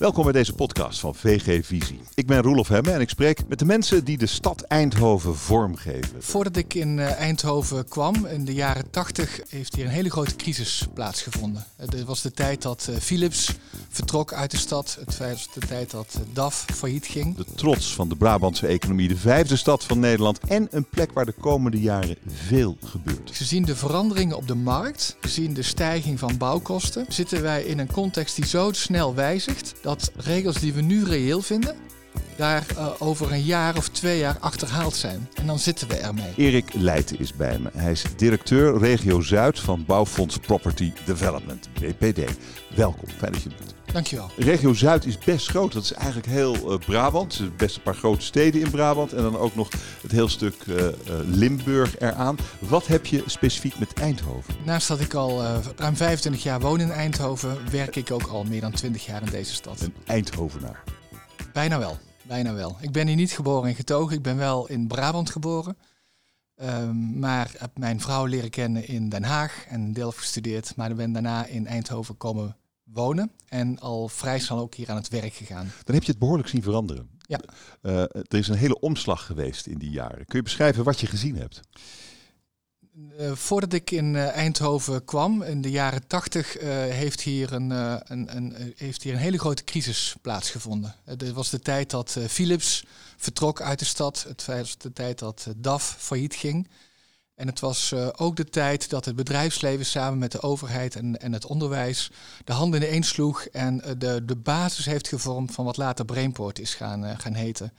Welkom bij deze podcast van VG Visie. Ik ben Roelof Hemme en ik spreek met de mensen die de stad Eindhoven vormgeven. Voordat ik in eh, Eindhoven kwam, in de jaren 80, heeft hier een hele grote crisis plaatsgevonden. Het was de tijd dat eh, Philips vertrok uit de stad. Het was de tijd dat eh, DAF failliet ging. De trots van de Brabantse economie, de vijfde stad van Nederland en een plek waar de komende jaren veel gebeurt. Gezien de veranderingen op de markt, gezien de stijging van bouwkosten, zitten wij in een context die zo snel wijzigt dat regels die we nu reëel vinden, daar uh, over een jaar of twee jaar achterhaald zijn. En dan zitten we ermee. Erik Leijten is bij me. Hij is directeur Regio Zuid van Bouwfonds Property Development, BPD. Welkom, fijn dat je bent. Dankjewel. Regio Zuid is best groot. Dat is eigenlijk heel uh, Brabant. Er zijn best een paar grote steden in Brabant. En dan ook nog het heel stuk uh, uh, Limburg eraan. Wat heb je specifiek met Eindhoven? Naast dat ik al ruim 25 jaar woon in Eindhoven, werk ik ook al meer dan 20 jaar in deze stad. Een Eindhovenaar? Bijna wel. Bijna wel. Ik ben hier niet geboren en getogen. Ik ben wel in Brabant geboren. Um, maar heb mijn vrouw leren kennen in Den Haag en Delft gestudeerd. Maar ben daarna in Eindhoven komen wonen en al vrij snel ook hier aan het werk gegaan. Dan heb je het behoorlijk zien veranderen. Ja. Uh, er is een hele omslag geweest in die jaren. Kun je beschrijven wat je gezien hebt? Uh, voordat ik in uh, Eindhoven kwam, in de jaren 80, heeft, hier een, een, een, heeft hier een hele grote crisis plaatsgevonden. Het was de tijd dat Philips vertrok uit de stad. Het was de tijd dat DAF failliet ging. En het was uh, ook de tijd dat het bedrijfsleven samen met de overheid en, en het onderwijs de handen in één sloeg en uh, de, de basis heeft gevormd van wat later Brainport is gaan, uh, gaan heten.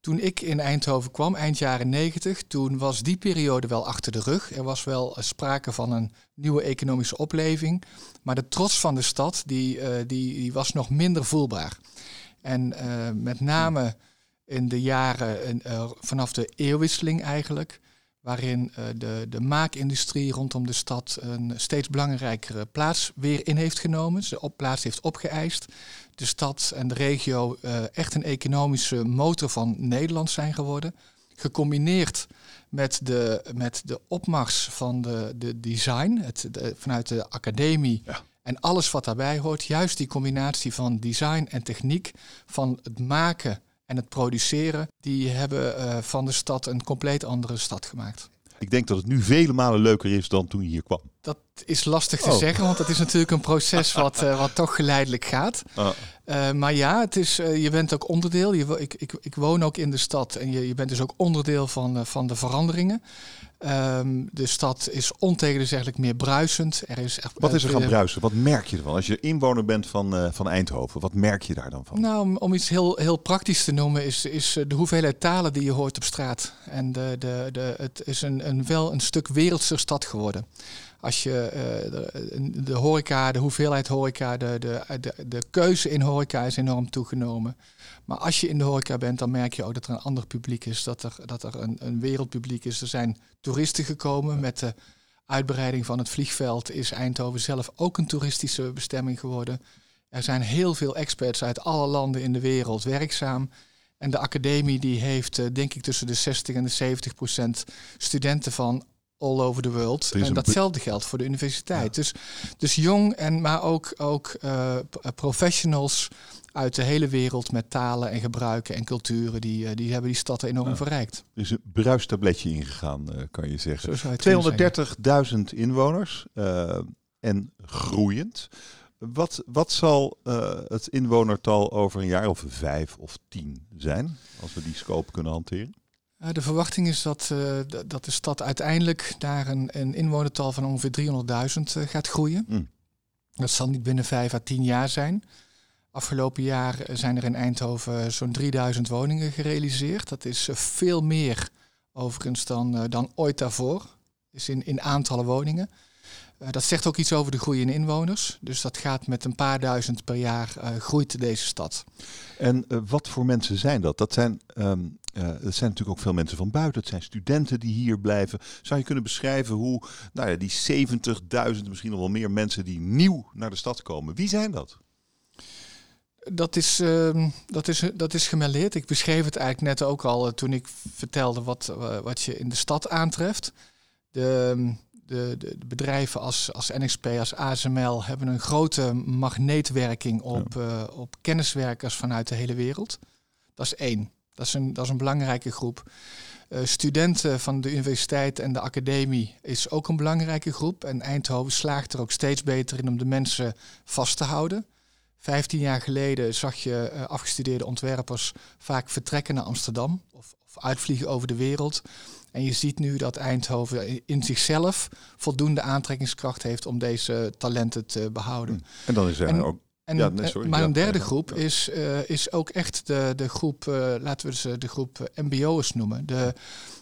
Toen ik in Eindhoven kwam, eind jaren 90, toen was die periode wel achter de rug. Er was wel sprake van een nieuwe economische opleving, maar de trots van de stad die, die, die was nog minder voelbaar. En met name in de jaren vanaf de eeuwwisseling eigenlijk waarin uh, de, de maakindustrie rondom de stad een steeds belangrijkere plaats weer in heeft genomen. Ze op plaats heeft opgeëist. De stad en de regio uh, echt een economische motor van Nederland zijn geworden. Gecombineerd met de, met de opmars van de, de design, het, de, vanuit de academie. Ja. En alles wat daarbij hoort, juist die combinatie van design en techniek, van het maken en het produceren, die hebben uh, van de stad een compleet andere stad gemaakt. Ik denk dat het nu vele malen leuker is dan toen je hier kwam. Dat is lastig te oh. zeggen, want dat is natuurlijk een proces wat, uh, wat toch geleidelijk gaat. Oh. Uh, maar ja, het is, uh, je bent ook onderdeel. Je, ik, ik, ik woon ook in de stad en je, je bent dus ook onderdeel van, van de veranderingen. Um, de stad is ontegenzeggelijk meer bruisend. Er is echt, wat is er gaan bruisen? Wat merk je ervan? Als je inwoner bent van, van Eindhoven, wat merk je daar dan van? Nou, om, om iets heel, heel praktisch te noemen, is, is de hoeveelheid talen die je hoort op straat. En de, de, de, het is een, een, wel een stuk wereldse stad geworden. Als je uh, de, de, horeca, de hoeveelheid horeca, de, de, de, keuze in horeca is enorm toegenomen. Maar als je in de horeca bent, dan merk je ook dat er een ander publiek is, dat er, dat er een, een wereldpubliek is. Er zijn toeristen gekomen. Met de uitbreiding van het vliegveld is Eindhoven zelf ook een toeristische bestemming geworden. Er zijn heel veel experts uit alle landen in de wereld werkzaam. En de academie die heeft, denk ik, tussen de 60 en de 70 procent studenten van all over the world. En datzelfde geldt voor de universiteit. Ja. Dus, dus jong en maar ook, ook uh, professionals uit de hele wereld met talen en gebruiken en culturen. Die, uh, die hebben die stad enorm ja. verrijkt. Er is een bruistabletje ingegaan, uh, kan je zeggen. 230.000 inwoners en groeiend. Wat, wat zal het inwonertal over een jaar of vijf of tien zijn, als we die scope kunnen hanteren? De verwachting is dat, uh, dat de stad uiteindelijk naar een, een inwonertal van ongeveer 300.000 uh, gaat groeien. Mm. Dat zal niet binnen vijf à tien jaar zijn. Afgelopen jaar zijn er in Eindhoven zo'n 3000 woningen gerealiseerd. Dat is veel meer overigens dan, dan ooit daarvoor. Dus in, in aantallen woningen. Uh, dat zegt ook iets over de groei in inwoners. Dus dat gaat met een paar duizend per jaar uh, groeit deze stad. En uh, wat voor mensen zijn dat? Dat zijn, um, dat zijn natuurlijk ook veel mensen van buiten. Het zijn studenten die hier blijven. Zou je kunnen beschrijven hoe nou ja, die 70.000, misschien nog wel meer mensen die nieuw naar de stad komen, wie zijn dat? Dat is, uh, dat, is, dat is gemêleerd. Ik beschreef het eigenlijk net ook al toen ik vertelde wat, wat je in de stad aantreft. De, de, de, bedrijven als, als NXP, als ASML hebben een grote magneetwerking op, ja. op kenniswerkers vanuit de hele wereld. Dat is één. Dat is een, dat is een belangrijke groep. Uh, studenten van de universiteit en de academie is ook een belangrijke groep. En Eindhoven slaagt er ook steeds beter in om de mensen vast te houden. Vijftien jaar geleden zag je uh, afgestudeerde ontwerpers vaak vertrekken naar Amsterdam of, of, uitvliegen over de wereld. En je ziet nu dat Eindhoven in zichzelf voldoende aantrekkingskracht heeft om deze talenten te behouden. Hm. En dan is er en, ook en, ja, nee, sorry. Maar een derde groep is, uh, is ook echt de, de groep, uh, laten we ze de groep MBO'ers noemen. De,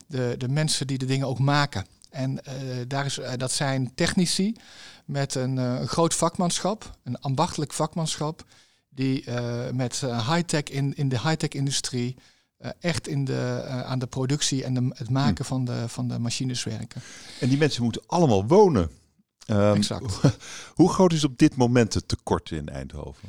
de, de mensen die de dingen ook maken. En uh, daar is, dat zijn technici met een, een, groot vakmanschap, een ambachtelijk vakmanschap, die met high-tech in, in de high-tech industrie echt in de, aan de productie en de, het maken hm. van, de, van de machines werken. En die mensen moeten allemaal wonen. Um, exact. Hoe groot is op dit moment het tekort in Eindhoven?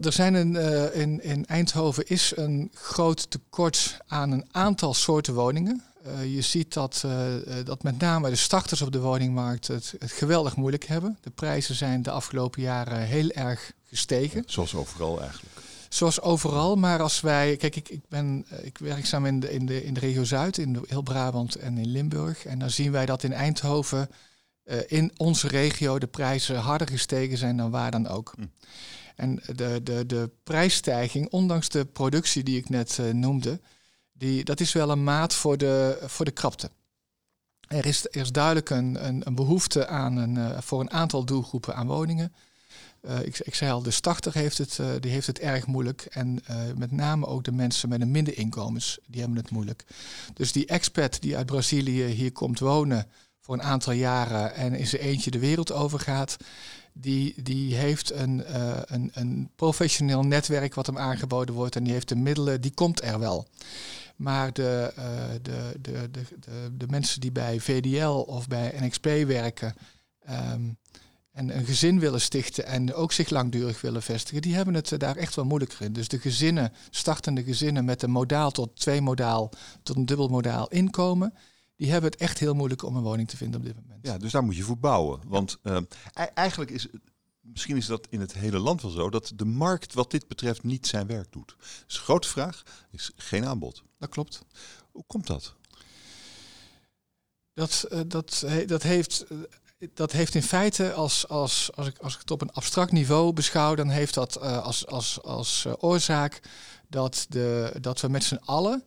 Er zijn een, uh, in, in Eindhoven is een groot tekort aan een aantal soorten woningen. Uh, je ziet dat, uh, dat met name de starters op de woningmarkt het, het, geweldig moeilijk hebben. De prijzen zijn de afgelopen jaren heel erg gestegen. Zoals overal eigenlijk zoals overal. Maar als wij, kijk, ik, ik ben eh, ik werkzaam in de, in, de, in de regio Zuid, in heel Brabant en in Limburg. En dan zien wij dat in Eindhoven, uh, in onze regio, de prijzen harder gestegen zijn dan waar dan ook. Hm. En de, de, de prijsstijging, ondanks de productie die ik net uh, noemde, die, dat is wel een maat voor de, voor de krapte. Er is, er is duidelijk een, een, een behoefte aan een, voor een aantal doelgroepen aan woningen. Uh, ik, ik, zei al, de starter heeft het, uh, die heeft het erg moeilijk. En uh, met name ook de mensen met een minder inkomens, die hebben het moeilijk. Dus die expat die uit Brazilië hier komt wonen voor een aantal jaren en in zijn eentje de wereld overgaat, die, die heeft een, een, een professioneel netwerk wat hem aangeboden wordt en die heeft de middelen, die komt er wel. Maar de, de, de, de, de, mensen die bij VDL of bij NXP werken, um, en een gezin willen stichten en ook zich langdurig willen vestigen, die hebben het daar echt wel moeilijker in. Dus de gezinnen, startende gezinnen met een modaal tot twee modaal tot een dubbel modaal inkomen, die hebben het echt heel moeilijk om een woning te vinden op dit moment. Ja, dus daar moet je voor bouwen. Want uh, eigenlijk is, misschien is dat in het hele land wel zo, dat de markt wat dit betreft niet zijn werk doet. Dus de grote vraag is geen aanbod. Dat klopt. Hoe komt dat? Dat, uh, dat, dat heeft dat heeft in feite, als, als, als, ik, als ik het op een abstract niveau beschouw, dan heeft dat uh, als, als, als uh, oorzaak dat, de, dat we met z'n allen,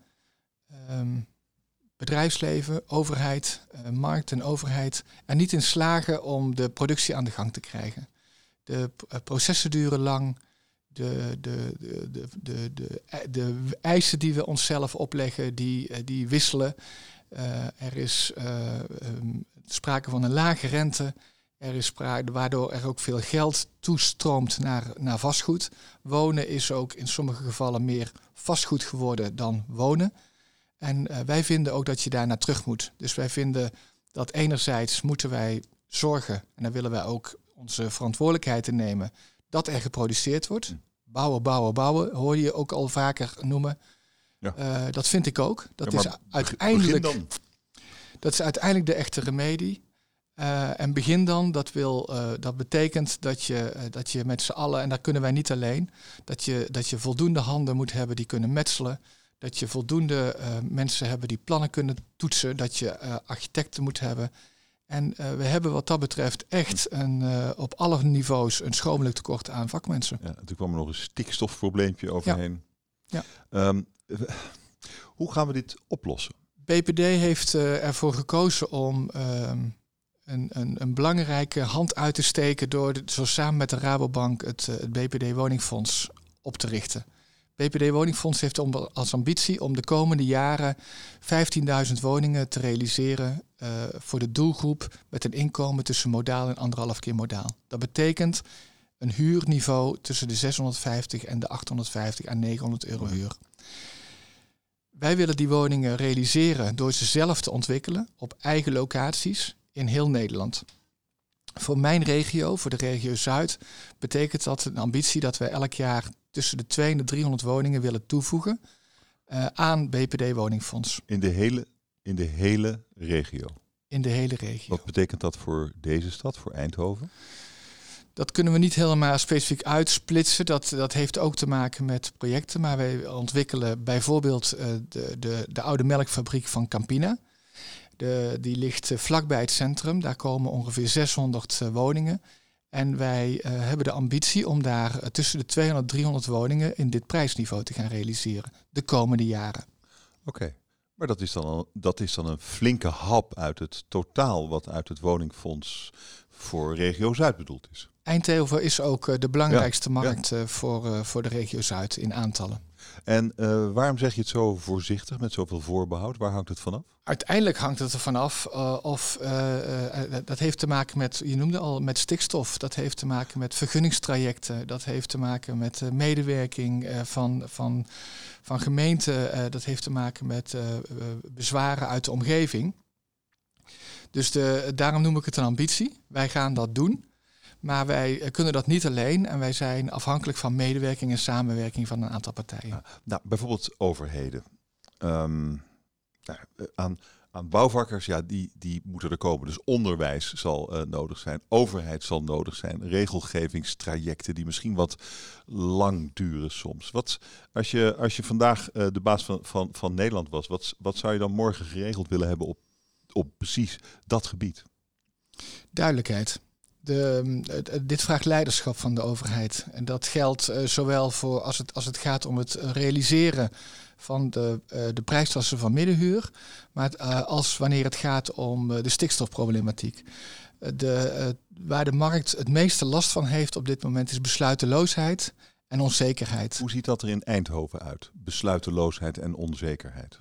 um, bedrijfsleven, overheid, uh, markt en overheid, er niet in slagen om de productie aan de gang te krijgen. De processen duren lang. De, de, de, de, de, de, de eisen die we onszelf opleggen, die, die wisselen. Er is um, sprake van een lage rente. Er is sprake, waardoor er ook veel geld toestroomt naar, naar vastgoed. Wonen is ook in sommige gevallen meer vastgoed geworden dan wonen. En uh, wij vinden ook dat je daar naar terug moet. Dus wij vinden dat enerzijds moeten wij zorgen, en daar willen wij ook onze verantwoordelijkheid in nemen, dat er geproduceerd wordt. Hm. Bouwen, bouwen, bouwen, hoor je ook al vaker noemen. Ja. Uh, dat vind ik ook. Dat ja, is uiteindelijk. Dat is uiteindelijk de echte remedie. Uh, en begin dan, dat, wil, uh, dat betekent dat je, uh, dat je met z'n allen, en daar kunnen wij niet alleen, dat je, dat je voldoende handen moet hebben die kunnen metselen. Dat je voldoende mensen hebben die plannen kunnen toetsen. Dat je architecten moet hebben. En we hebben wat dat betreft echt een, op alle niveaus een schromelijk tekort aan vakmensen. Ja, toen kwam er nog een stikstofprobleempje overheen. Ja. ja. Um, hoe gaan we dit oplossen? BPD heeft uh, ervoor gekozen om ehm, een, een, een, belangrijke hand uit te steken door zo samen met de Rabobank het, uh, het BPD Woningfonds op te richten. BPD Woningfonds heeft om, als ambitie om de komende jaren 15.000 woningen te realiseren uh, voor de doelgroep met een inkomen tussen modaal en anderhalf keer modaal. Dat betekent een huurniveau tussen de 650 en de 850 à 900 euro huur. Wij willen die woningen realiseren door ze zelf te ontwikkelen op eigen locaties in heel Nederland. Voor mijn regio, voor de regio Zuid, betekent dat een ambitie dat we elk jaar tussen de 200 en de 300 woningen willen toevoegen uh, aan BPD Woningfonds. In de hele In de hele regio? In de hele regio. Wat betekent dat voor deze stad, voor Eindhoven? Dat kunnen we niet helemaal specifiek uitsplitsen. Dat, dat heeft ook te maken met projecten. Maar wij ontwikkelen bijvoorbeeld uh, de, de, de oude melkfabriek van Campina. De, die ligt uh, vlakbij het centrum. Daar komen ongeveer 600 uh, woningen. En wij hebben de ambitie om daar tussen de 200 en 300 woningen in dit prijsniveau te gaan realiseren de komende jaren. Oké. Maar dat is, dan dat is dan een flinke hap uit het totaal wat uit het woningfonds voor regio Zuid bedoeld is. Eindhoven is ook eh, de belangrijkste markt eh, voor, uh, voor de regio Zuid in aantallen. En uh, waarom zeg je het zo voorzichtig, met zoveel voorbehoud? Waar hangt het vanaf? Uiteindelijk hangt het er vanaf uh, of dat heeft te maken met, je noemde al, met stikstof. Dat heeft te maken met vergunningstrajecten. Dat heeft te maken met medewerking van, van, van gemeenten. dat heeft te maken met bezwaren uit de omgeving. Dus de, daarom noem ik het een ambitie. Wij gaan dat doen. Maar wij eh, kunnen dat niet alleen en wij zijn afhankelijk van medewerking en samenwerking van een aantal partijen. nou, bijvoorbeeld overheden. Um, nou, eh, aan, aan bouwvakkers, ja, die, die moeten er komen. Dus onderwijs zal uh, nodig zijn, overheid zal nodig zijn, regelgevingstrajecten die misschien wat lang duren soms. Wat, als, je, als je vandaag uh, de baas van, van, van Nederland was, wat, wat zou je dan morgen geregeld willen hebben op, op precies dat gebied? Duidelijkheid de, dit vraagt leiderschap van de overheid. En dat geldt uh, zowel voor als het, als het gaat om het realiseren van de, uh, de prijsklasse van middenhuur, maar uh, als wanneer het gaat om de stikstofproblematiek. De, waar de markt het meeste last van heeft op dit moment is besluiteloosheid en onzekerheid. Hoe ziet dat er in Eindhoven uit? Besluiteloosheid en onzekerheid.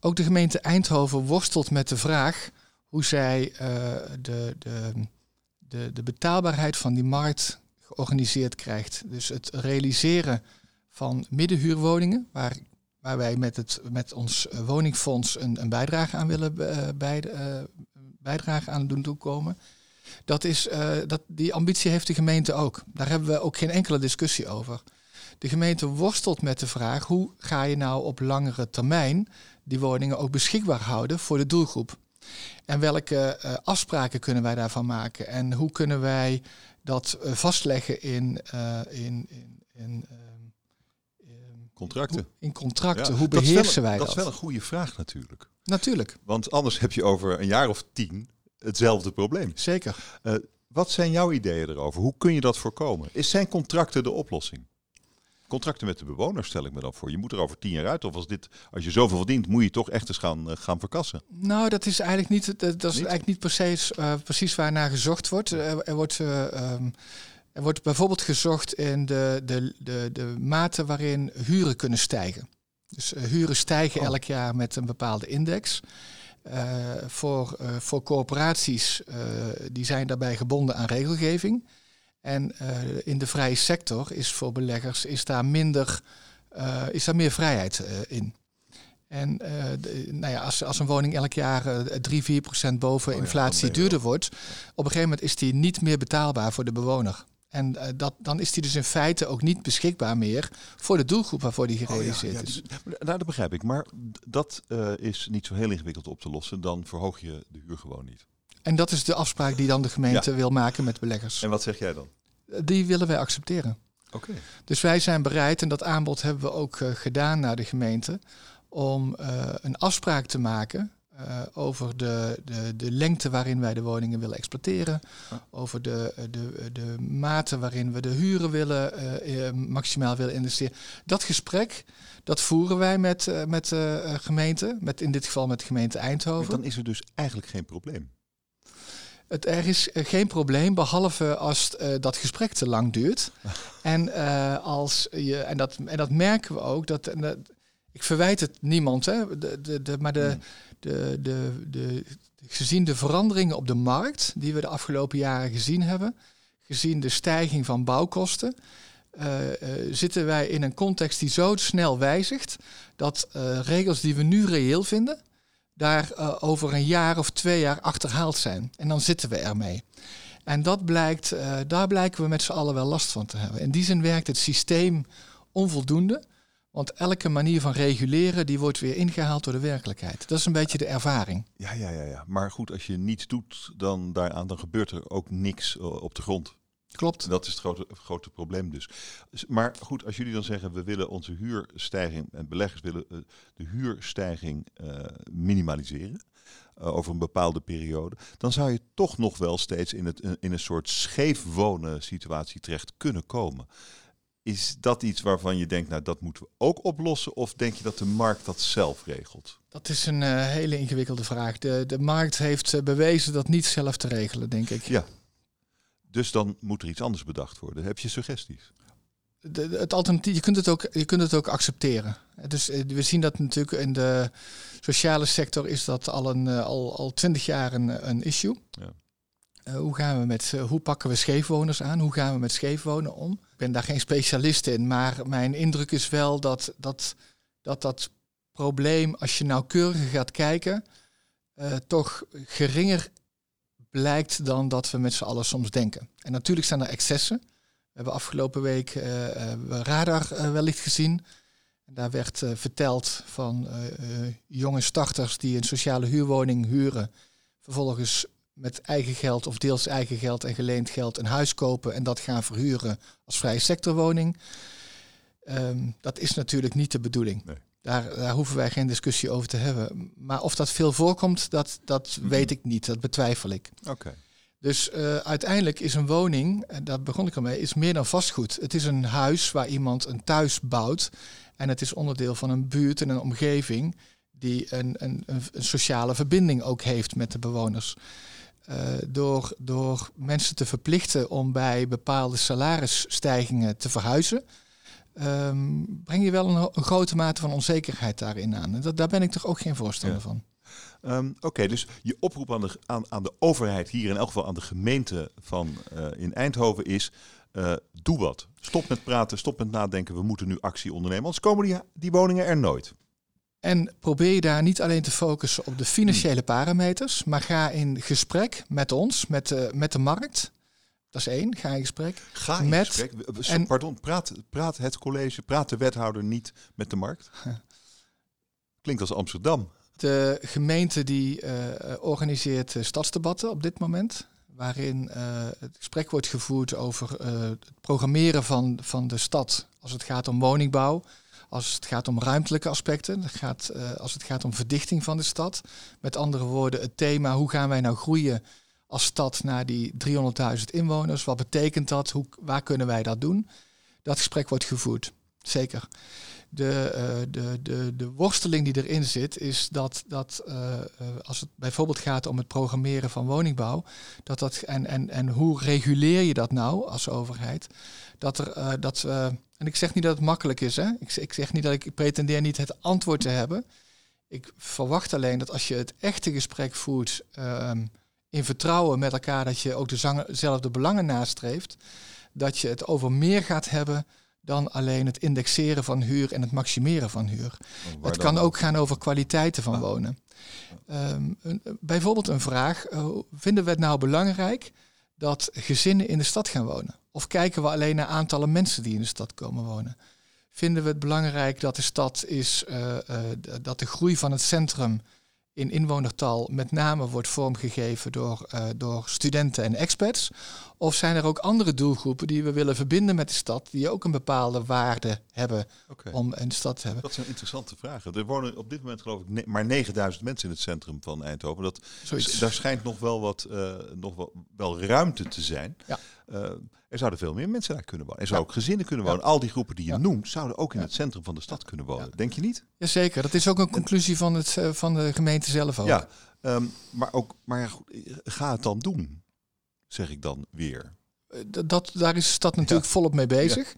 Ook de gemeente Eindhoven worstelt met de vraag hoe zij de, de de, de betaalbaarheid van die markt georganiseerd krijgt. Dus het realiseren van middenhuurwoningen, waar, waar wij met, het, met ons eh, woningfonds een, een bijdrage aan willen uh, bij, uh, bijdrage aan doen toekomen. Dat is, dat, die ambitie heeft de gemeente ook. Daar hebben we ook geen enkele discussie over. De gemeente worstelt met de vraag hoe ga je nou op langere termijn die woningen ook beschikbaar houden voor de doelgroep. En welke uh, afspraken kunnen wij daarvan maken? En hoe kunnen wij dat uh, vastleggen in, uh, in, in, in contracten? Hoe, in contracten. Ja, hoe beheersen wij dat? Dat is wel een goede vraag natuurlijk. Natuurlijk. Want anders heb je over een jaar of tien hetzelfde probleem. Zeker. wat zijn jouw ideeën erover? Hoe kun je dat voorkomen? Is zijn contracten de oplossing? Contracten met de bewoners stel ik me dan voor. Je moet er over tien jaar uit. Of als, dit, als je zoveel verdient, moet je toch echt eens gaan, uh, gaan verkassen. Nou, dat is eigenlijk niet, dat, dat is eigenlijk niet precies, uh, precies waar naar gezocht wordt. Er, er wordt... Um, er wordt bijvoorbeeld gezocht in de, de, de, de mate waarin huren kunnen stijgen. Dus uh, huren stijgen oh. elk jaar met een bepaalde index. Uh, voor, uh, voor corporaties die zijn daarbij gebonden aan regelgeving. En uh, in de vrije sector is voor beleggers is daar minder, uh, is daar meer vrijheid uh, in. En de, nou ja, als, als een woning elk jaar 3, 4 procent boven oh, inflatie ja, duurder wordt, op een gegeven moment is die niet meer betaalbaar voor de bewoner. En dat, dan is die dus in feite ook niet beschikbaar meer voor de doelgroep waarvoor die gerealiseerd oh, ja, ja, is. Dus, nou, dat begrijp ik. Maar dat is niet zo heel ingewikkeld op te lossen. Dan verhoog je de huur gewoon niet. En dat is de afspraak die dan de gemeente wil maken met beleggers. En wat zeg jij dan? Die willen wij accepteren. Oké. Okay. Dus wij zijn bereid, en dat aanbod hebben we ook uh, gedaan naar de gemeente, om uh, een afspraak te maken uh, over de, de, de lengte waarin wij de woningen willen exploiteren, ah. over de, de, de mate waarin we de huren willen, maximaal willen investeren. Dat gesprek, dat voeren wij met, met de gemeente, met, in dit geval met de gemeente Eindhoven. Maar dan is er dus eigenlijk geen probleem. Het, er is eh, geen probleem, behalve als uh, dat gesprek te lang duurt. en, uh, als je, en, dat, en dat merken we ook. Dat, dat ik verwijt het niemand, hè, de, de, de, maar de, de, de, de, gezien de veranderingen op de markt die we de afgelopen jaren gezien hebben, gezien de stijging van bouwkosten, uh, zitten wij in een context die zo snel wijzigt dat regels die we nu reëel vinden, daar uh, over een jaar of twee jaar achterhaald zijn. En dan zitten we ermee. En dat blijkt, uh, daar blijken we met z'n allen wel last van te hebben. In die zin werkt het systeem onvoldoende. Want elke manier van reguleren, die wordt weer ingehaald door de werkelijkheid. Dat is een beetje de ervaring. Ja, ja, ja, ja. Maar goed, als je niets doet dan daaraan, dan gebeurt er ook niks eh, op de grond. Klopt. Dat is het grote, grote probleem dus. Maar goed, als jullie dan zeggen we willen onze huurstijging en beleggers willen uh, de huurstijging uh, minimaliseren uh, over een bepaalde periode, dan zou je toch nog wel steeds in, het, in een soort scheef wonen situatie terecht kunnen komen. Is dat iets waarvan je denkt, nou dat moeten we ook oplossen? Of denk je dat de markt dat zelf regelt? Dat is een hele ingewikkelde vraag. De, de markt heeft bewezen dat niet zelf te regelen, denk ik. Ja. Dus dan moet er iets anders bedacht worden. Heb je suggesties? De, het alternatief, je kunt het ook, je kunt het ook accepteren. Dus we zien dat natuurlijk in de sociale sector is dat al een al, al twintig jaar een, een issue. Ja. Uh, hoe, gaan we met, hoe pakken we scheefwoners aan? Hoe gaan we met scheefwonen om? Ik ben daar geen specialist in, maar mijn indruk is wel dat dat, dat, dat probleem, als je nauwkeuriger gaat kijken, uh, toch geringer blijkt dan dat we met z'n allen soms denken. En natuurlijk zijn er excessen. We hebben afgelopen week radar wellicht gezien. En daar werd verteld van jonge starters die een sociale huurwoning huren, vervolgens met eigen geld of deels eigen geld en geleend geld een huis kopen en dat gaan verhuren als vrije sectorwoning. Um, dat is natuurlijk niet de bedoeling. Nee. Daar, daar, hoeven wij geen discussie over te hebben. Maar of dat veel voorkomt, dat, dat -hmm. weet ik niet. Dat betwijfel ik. Okay. Dus uh, uiteindelijk is een woning, en daar begon ik al mee, is meer dan vastgoed. Het is een huis waar iemand een thuis bouwt. En het is onderdeel van een buurt en een omgeving die een, een, een sociale verbinding ook heeft met de bewoners. Uh, door, door mensen te verplichten om bij bepaalde salarisstijgingen te verhuizen, um, breng je wel een, een, grote mate van onzekerheid daarin aan. En dat, daar ben ik toch ook geen voorstander ja. van. Um, Oké, okay, dus je oproep aan de, aan, aan de overheid, hier in elk geval aan de gemeente van uh, in Eindhoven, is: uh, doe wat. Stop met praten, stop met nadenken. We moeten nu actie ondernemen, anders komen die, die woningen er nooit. En probeer je daar niet alleen te focussen op de financiële parameters, maar ga in gesprek met ons, met met de markt. Dat is één, ga in gesprek. Ga in met, gesprek. En, Pardon, praat, praat het college, praat de wethouder niet met de markt? Klinkt als Amsterdam. De gemeente die uh, organiseert stadsdebatten op dit moment. Waarin uh, het gesprek wordt gevoerd over uh, het programmeren van, van de stad als het gaat om woningbouw als het gaat om ruimtelijke aspecten, gaat, als het gaat om verdichting van de stad. Met andere woorden, het thema hoe gaan wij nou groeien als stad naar die 300.000 inwoners? Wat betekent dat? Hoe, waar kunnen wij dat doen? Dat gesprek wordt gevoerd, zeker. De, uh, de, de, de worsteling die erin zit, is dat, dat uh, als het bijvoorbeeld gaat om het programmeren van woningbouw, dat dat, en, en, en hoe reguleer je dat nou als overheid? Dat er dat en ik zeg niet dat het makkelijk is. Hè? Ik, ik zeg niet dat ik, ik pretendeer niet het antwoord te hebben. Ik verwacht alleen dat als je het echte gesprek voert um, in vertrouwen met elkaar, dat je ook dezelfde belangen nastreeft, dat je het over meer gaat hebben dan alleen het indexeren van huur en het maximeren van huur. Oh, het kan ook gaan over kwaliteiten van ah. wonen. Um, een, bijvoorbeeld een vraag, uh, vinden we het nou belangrijk dat gezinnen in de stad gaan wonen? Of kijken we alleen naar aantallen mensen die in de stad komen wonen? Vinden we het belangrijk dat de stad is, uh, uh, dat de groei van het centrum in inwonertal met name wordt vormgegeven door, uh, door studenten en expats? Of zijn er ook andere doelgroepen die we willen verbinden met de stad, die ook een bepaalde waarde hebben okay. om een stad te hebben? Dat zijn interessante vragen. Er wonen op dit moment geloof ik maar 9000 mensen in het centrum van Eindhoven. Dat, daar schijnt nog wel wat uh, nog wel, wel ruimte te zijn. Ja. Uh, er zouden veel meer mensen daar kunnen wonen. Er zouden ja. ook gezinnen kunnen wonen. Ja. Al die groepen die je ja. noemt, zouden ook in het centrum van de stad kunnen wonen. Denk je niet? Jazeker. Dat is ook een conclusie van, het, uh, van de gemeente zelf ook. Ja, um, maar, ook, maar ga het dan doen, zeg ik dan weer. Dat, daar is de stad natuurlijk volop mee bezig.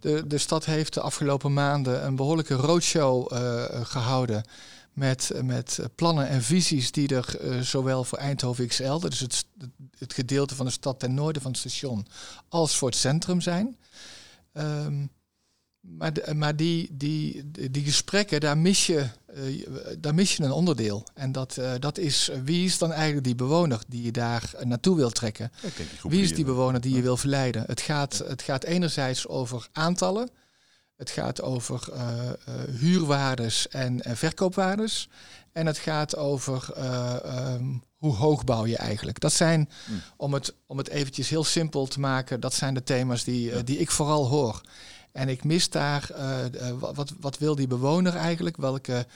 De, de stad heeft de afgelopen maanden een behoorlijke roadshow uh, gehouden met, met plannen en visies die er uh, zowel voor Eindhoven XL, dat is het, het gedeelte van de stad ten noorden van het station, als voor het centrum zijn. Um, maar de, maar die, die, die gesprekken, daar mis, je, uh, daar mis je een onderdeel. En dat, uh, dat is, wie is dan eigenlijk die bewoner die je daar naartoe wil trekken? Wie is die bewoner die je wil verleiden? Het gaat, het gaat enerzijds over aantallen. Het gaat over uh, huurwaardes en verkoopwaardes. En het gaat over ehm, hoe hoog bouw je eigenlijk. Dat zijn, hmm. om, het, om het eventjes heel simpel te maken, dat zijn de thema's die, die ik vooral hoor. En ik mis daar, wat, wat wil die bewoner eigenlijk? Welke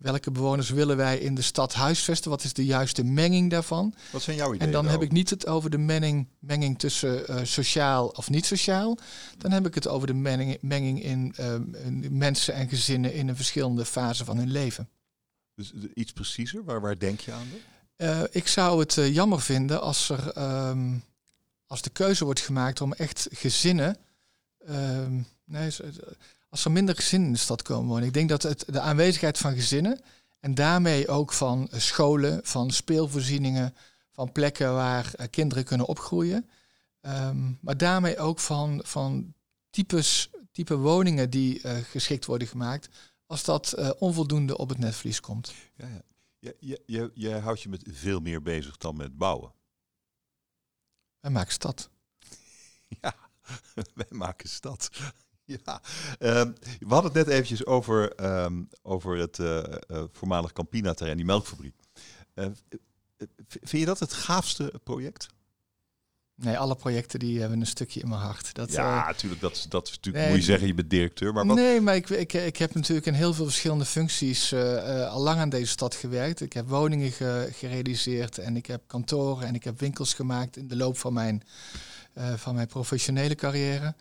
welke bewoners willen wij in de stad huisvesten? Wat is de juiste menging daarvan? Wat zijn jouw ideeën? En dan heb ik niet het over de menging, menging tussen uh, sociaal of niet sociaal. Dan heb ik het over de menging, menging in uh, mensen en gezinnen in een verschillende fase van hun leven. Dus iets preciezer, waar, waar denk je aan? Uh, ik zou het jammer vinden als, er, um, als de keuze wordt gemaakt om echt gezinnen. Um, nee, als er minder gezinnen in de stad komen wonen. Ik denk dat het, de aanwezigheid van gezinnen en daarmee ook van scholen, van speelvoorzieningen, van plekken waar uh, kinderen kunnen opgroeien. Um, maar daarmee ook van, van types, type woningen die uh, geschikt worden gemaakt, als dat uh, onvoldoende op het netvlies komt. Ja, ja. Je, je, je, je houdt je met veel meer bezig dan met bouwen. Wij maken stad. Ja, wij maken stad. Ja, ehm, we hadden het net eventjes over, ehm, over het uh, voormalig Campina-terrein, die melkfabriek. Uh, vind je dat het gaafste project? Nee, alle projecten die hebben een stukje in mijn hart. Dat, ja, natuurlijk. Dat, dat is natuurlijk, moet je zeggen, je bent directeur. Maar wat... Nee, maar ik, ik, ik heb natuurlijk in heel veel verschillende functies al lang aan deze stad gewerkt. Ik heb woningen gerealiseerd en ik heb kantoren en ik heb winkels gemaakt in de loop van mijn, van mijn professionele carrière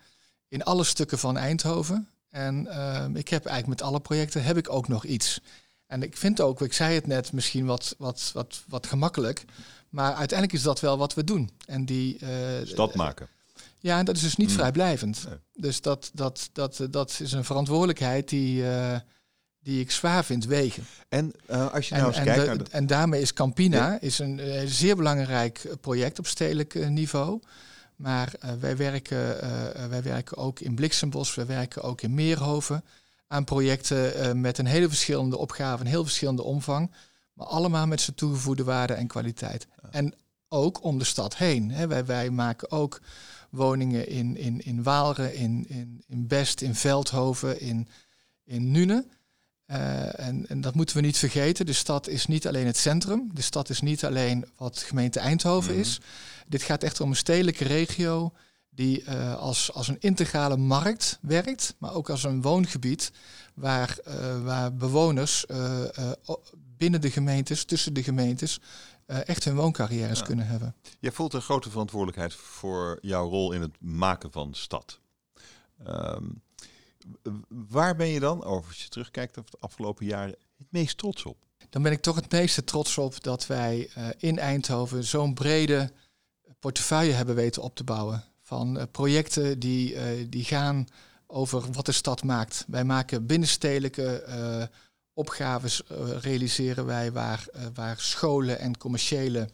in alle stukken van Eindhoven. En ehm, ik heb eigenlijk met alle projecten heb ik ook nog iets. En ik vind ook, ik zei het net, misschien wat, wat, wat, wat gemakkelijk. Maar uiteindelijk is dat wel wat we doen. En die, uh, Stad maken. Ja, en dat is dus niet mm. vrijblijvend. Dus dat, dat, dat, dat is een verantwoordelijkheid die, uh, die ik zwaar vind wegen. En uh, als je nou eens kijkt... De, En daarmee is Campina is een zeer belangrijk project op stedelijk niveau. Maar uh, wij, werken, uh, wij werken ook in Bliksembos, wij werken ook in Meerhoven aan projecten met een hele verschillende opgave, een heel verschillende omvang. Maar allemaal met zijn toegevoegde waarde en kwaliteit. En ook om de stad heen. Hè. Wij, wij maken ook woningen in, in, in Waalre, in, in, in Best, in Veldhoven, in, in Nune. Uh, en, en, dat moeten we niet vergeten. De stad is niet alleen het centrum. De stad is niet alleen wat gemeente Eindhoven mhm. is. Dit gaat echt om een stedelijke regio die uh, als, als een integrale markt werkt, maar ook als een woongebied waar, uh, waar bewoners binnen de gemeentes, tussen de gemeentes, echt hun wooncarrières kunnen hebben. Jij voelt een grote verantwoordelijkheid voor jouw rol in het maken van stad. Um, waar ben je dan, als je terugkijkt op de afgelopen jaren, het meest trots op? Dan ben ik toch het meeste trots op dat wij uh, in Eindhoven zo'n brede portefeuille hebben weten op te bouwen. Van uh, projecten die, uh, die gaan over wat de stad maakt. Wij maken binnenstedelijke opgaves, realiseren wij waar, waar scholen en commerciële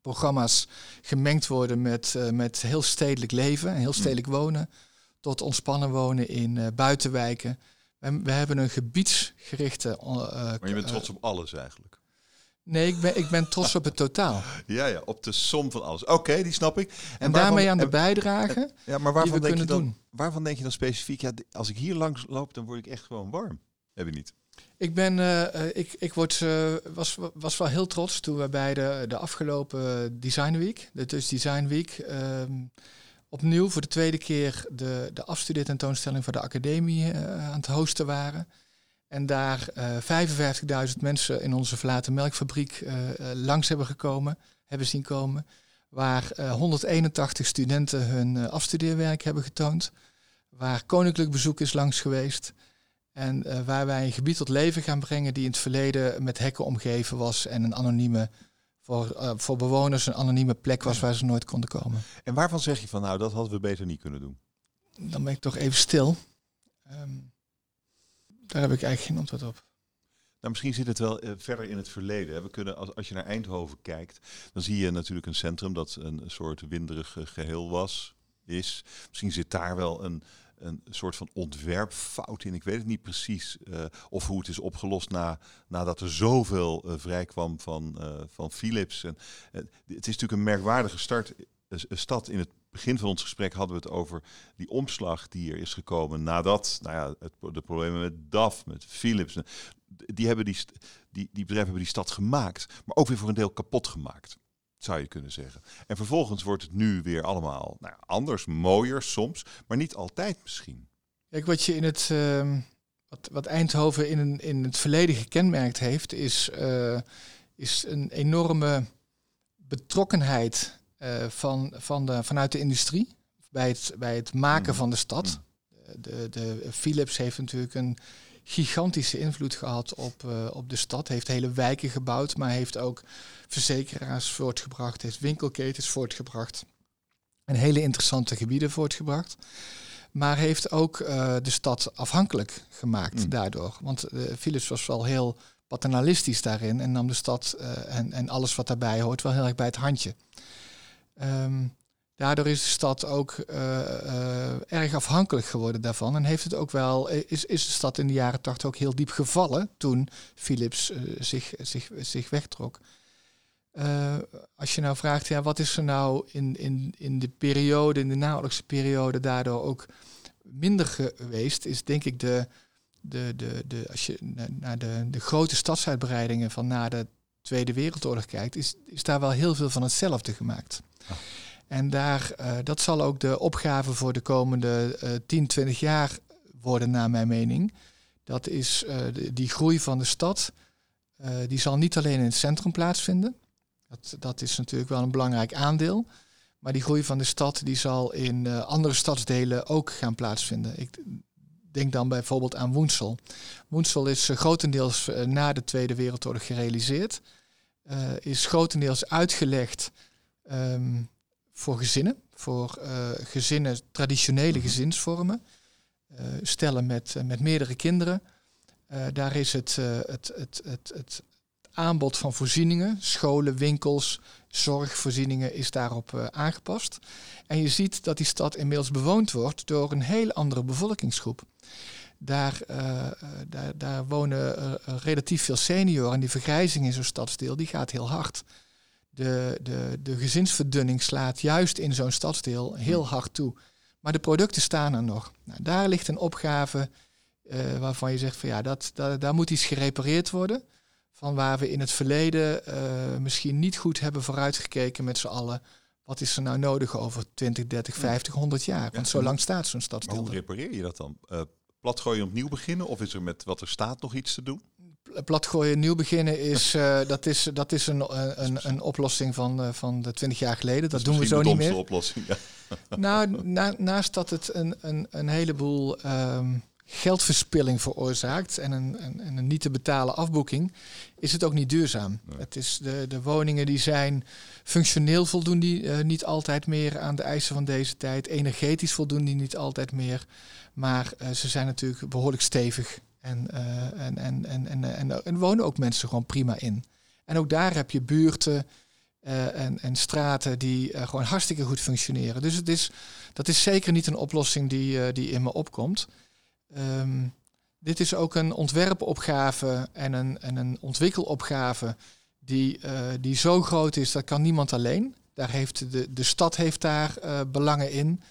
programma's gemengd worden met, met heel stedelijk leven en heel stedelijk wonen tot ontspannen wonen in uh, buitenwijken. We, we, hebben een gebiedsgerichte. Uh, maar je bent trots op alles eigenlijk. Nee, ik ben, ik ben trots op het totaal. Ja, ja, op de som van alles. Oké, die snap ik. En, en daarmee aan de bijdrage ja, maar waarvan denk je dan, doen. Waarvan denk je dan specifiek? Ja, als ik hier langs loop, dan word ik echt gewoon warm. Heb je niet? Ik ben, uh, ik, ik word, uh, was, was wel heel trots toen we bij de, de afgelopen Design Week, de Dus Design Week, uh, opnieuw voor de tweede keer de, de afstudeertentoonstelling voor de academie uh, aan het hosten waren. En daar uh, eh, 55.000 mensen in onze verlaten melkfabriek uh, langs hebben gekomen, hebben zien komen. Waar 181 studenten hun afstudeerwerk hebben getoond. Waar koninklijk bezoek is langs geweest. En waar wij een gebied tot leven gaan brengen die in het verleden met hekken omgeven was en een anonieme voor, uh, voor bewoners een anonieme plek was waar ze nooit konden komen. En waarvan zeg je van nou, dat hadden we beter niet kunnen doen? Dan ben ik toch even stil. Um, daar heb ik eigenlijk geen antwoord op. Nou, misschien zit het wel uh, verder in het verleden. We kunnen, als, als je naar Eindhoven kijkt, dan zie je natuurlijk een centrum dat een soort winderig geheel was, is. Misschien zit daar wel een, een soort van ontwerpfout in. Ik weet het niet precies. Uh, of hoe het is opgelost na, nadat er zoveel uh, vrijkwam van, uh, van Philips. En, het is natuurlijk een merkwaardige start stad in het begin van ons gesprek hadden we het over die omslag die er is gekomen nadat nou ja, het, de problemen met DAF, met Philips, die, hebben die, die, die bedrijven hebben die stad gemaakt, maar ook weer voor een deel kapot gemaakt zou je kunnen zeggen. En vervolgens wordt het nu weer allemaal nou, anders, mooier soms, maar niet altijd misschien. Kijk, wat je in het uh, wat, wat Eindhoven in, een, in het verleden gekenmerkt heeft, is, uh, is een enorme betrokkenheid uh, van, van de, vanuit de industrie bij het, bij het maken mm. van de stad. Mm. De, de Philips heeft natuurlijk een gigantische invloed gehad op, uh, op de stad. Heeft hele wijken gebouwd, maar heeft ook verzekeraars voortgebracht, heeft winkelketens voortgebracht. En hele interessante gebieden voortgebracht. Maar heeft ook uh, de stad afhankelijk gemaakt mm. daardoor. Want uh, Philips was wel heel paternalistisch daarin en nam de stad en, en alles wat daarbij hoort wel heel erg bij het handje. Um, Daardoor is de stad ook uh, uh, erg afhankelijk geworden daarvan. En heeft het ook wel, is, is de stad in de jaren tachtig ook heel diep gevallen toen Philips zich, zich, zich wegtrok. als je nou vraagt, ja, wat is er nou in, in, in de periode, in de naoorlogse periode, daardoor ook minder geweest, is denk ik de, de, de, de als je naar de, de grote stadsuitbreidingen van na de Tweede Wereldoorlog kijkt, is, is daar wel heel veel van hetzelfde gemaakt. Ah. En daar, uh, dat zal ook de opgave voor de komende uh, 10, 20 jaar worden, naar mijn mening. Dat is de, die groei van de stad. Uh, die zal niet alleen in het centrum plaatsvinden. Dat, dat is natuurlijk wel een belangrijk aandeel. Maar die groei van de stad die zal in andere stadsdelen ook gaan plaatsvinden. Ik denk dan bijvoorbeeld aan Woensel. Woensel is grotendeels na de Tweede Wereldoorlog gerealiseerd. is grotendeels uitgelegd um, voor gezinnen, voor uh, gezinnen, traditionele mhm. gezinsvormen. Uh, stellen met, uh, met meerdere kinderen. daar is het, het, het, het, het aanbod van voorzieningen, scholen, winkels, zorgvoorzieningen is daarop aangepast. En je ziet dat die stad inmiddels bewoond wordt door een heel andere bevolkingsgroep. Daar, daar, daar wonen relatief veel senioren en die vergrijzing in zo'n stadsdeel die gaat heel hard de, de, de gezinsverdunning slaat juist in zo'n stadsdeel heel hmm. hard toe. Maar de producten staan er nog. Nou, daar ligt een opgave uh, waarvan je zegt van ja, dat, dat, daar moet iets gerepareerd worden. Van waar we in het verleden uh, misschien niet goed hebben vooruitgekeken met z'n allen. Wat is er nou nodig over 20, 30, 50, 100 jaar? Want zo lang staat zo'n stadsdeel. hoe repareer je dat dan? Uh, platgooien opnieuw beginnen? Of is er met wat er staat nog iets te doen? Platgooien, nieuw beginnen is, uh, dat is, dat is een, een, een oplossing van, uh, van de twintig jaar geleden. Dat, doen we zo niet meer. oplossing. Ja. Nou, na, naast dat het een, een, een heleboel um, geldverspilling veroorzaakt en een, een, een, niet te betalen afboeking, is het ook niet duurzaam. Het is de, de woningen die zijn functioneel voldoen die uh, niet altijd meer aan de eisen van deze tijd. Energetisch voldoen die niet altijd meer. Maar ze zijn natuurlijk behoorlijk stevig en, uh, en, en, en, en, en, en, wonen ook mensen gewoon prima in. En ook daar heb je buurten en, en straten die gewoon hartstikke goed functioneren. Dus het is, dat is zeker niet een oplossing die, die in me opkomt. Um, dit is ook een ontwerpopgave en een, en een ontwikkelopgave die, die zo groot is, dat kan niemand alleen. Daar heeft de, de stad heeft daar belangen in.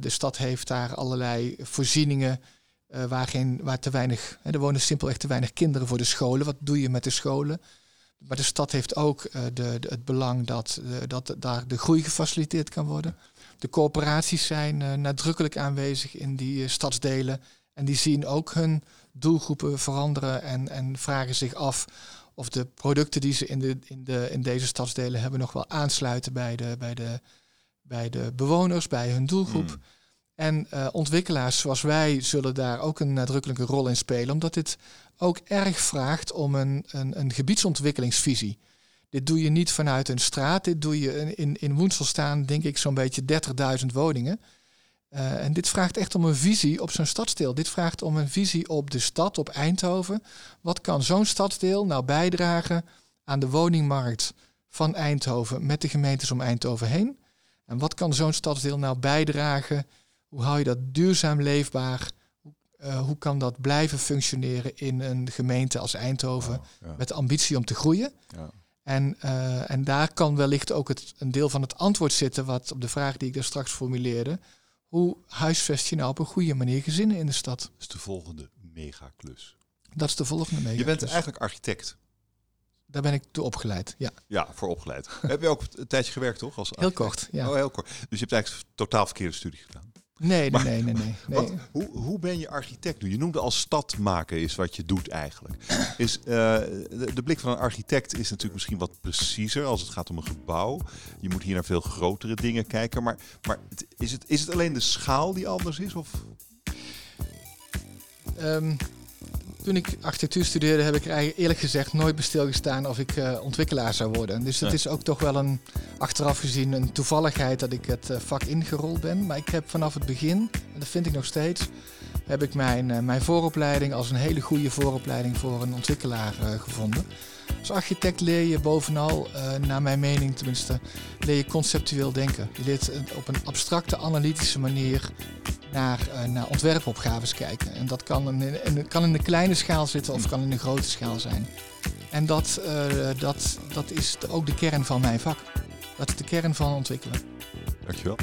de stad heeft daar allerlei voorzieningen uh, waar, geen, waar te weinig, hè, er wonen simpelweg te weinig kinderen voor de scholen. Wat doe je met de scholen? Maar de stad heeft ook uh, de, het belang dat, uh, dat daar de groei gefaciliteerd kan worden. De coöperaties zijn nadrukkelijk aanwezig in die stadsdelen. En die zien ook hun doelgroepen veranderen en, en vragen zich af of de producten die ze in, de, in, de, in deze stadsdelen hebben nog wel aansluiten bij de, bij de, bij de bewoners, bij hun doelgroep. Hmm. En uh, ontwikkelaars zoals wij zullen daar ook een nadrukkelijke rol in spelen, omdat dit ook erg vraagt om een, een, een gebiedsontwikkelingsvisie. Dit doe je niet vanuit een straat, dit doe je in, in Woensel staan, denk ik, zo'n beetje 30.000 woningen. Uh, en dit vraagt echt om een visie op zo'n stadsdeel. Dit vraagt om een visie op de stad, op Eindhoven. Wat kan zo'n stadsdeel nou bijdragen aan de woningmarkt van Eindhoven met de gemeentes om Eindhoven heen? En wat kan zo'n stadsdeel nou bijdragen hoe hou je dat duurzaam leefbaar? Uh, hoe kan dat blijven functioneren in een gemeente als Eindhoven met de ambitie om te groeien? Ja. En, uh, en daar kan wellicht ook het, een deel van het antwoord zitten wat op de vraag die ik daar straks formuleerde. Hoe huisvest je nou op een goede manier gezinnen in de stad? Dat is de volgende megaklus. Dat is de volgende megaklus. Je bent eigenlijk architect. Daar ben ik toe opgeleid, ja. Ja, voor opgeleid. Heb je ook een tijdje gewerkt, toch? Als heel kort, ja. Oh, heel kort. Dus je hebt eigenlijk totaal verkeerde studie gedaan. Nee, nee, nee, nee. nee. hoe, hoe ben je architect? Je noemde als stad maken is wat je doet eigenlijk. Is, uh, de, de, blik van een architect is natuurlijk misschien wat preciezer als het gaat om een gebouw. Je moet hier naar veel grotere dingen kijken. Maar, maar is, het, is het alleen de schaal die anders is? Of? Um, toen ik architectuur studeerde, heb ik er eigenlijk eerlijk gezegd nooit bij stilgestaan of ik uh, ontwikkelaar zou worden. Dus het is ook toch wel een, achteraf gezien, een toevalligheid dat ik het uh, vak ingerold ben. Maar ik heb vanaf het begin, en dat vind ik nog steeds, heb ik mijn, uh, mijn vooropleiding als een hele goede vooropleiding voor een ontwikkelaar gevonden. Als architect leer je bovenal, naar mijn mening tenminste, leer je conceptueel denken. Je leert op een abstracte, analytische manier naar, uh, naar ontwerpopgaves kijken. En dat kan in, kan in de kleine schaal zitten of kan in de grote schaal zijn. En dat, dat, dat is ook de kern van mijn vak. Dat is de kern van ontwikkelen. Dankjewel.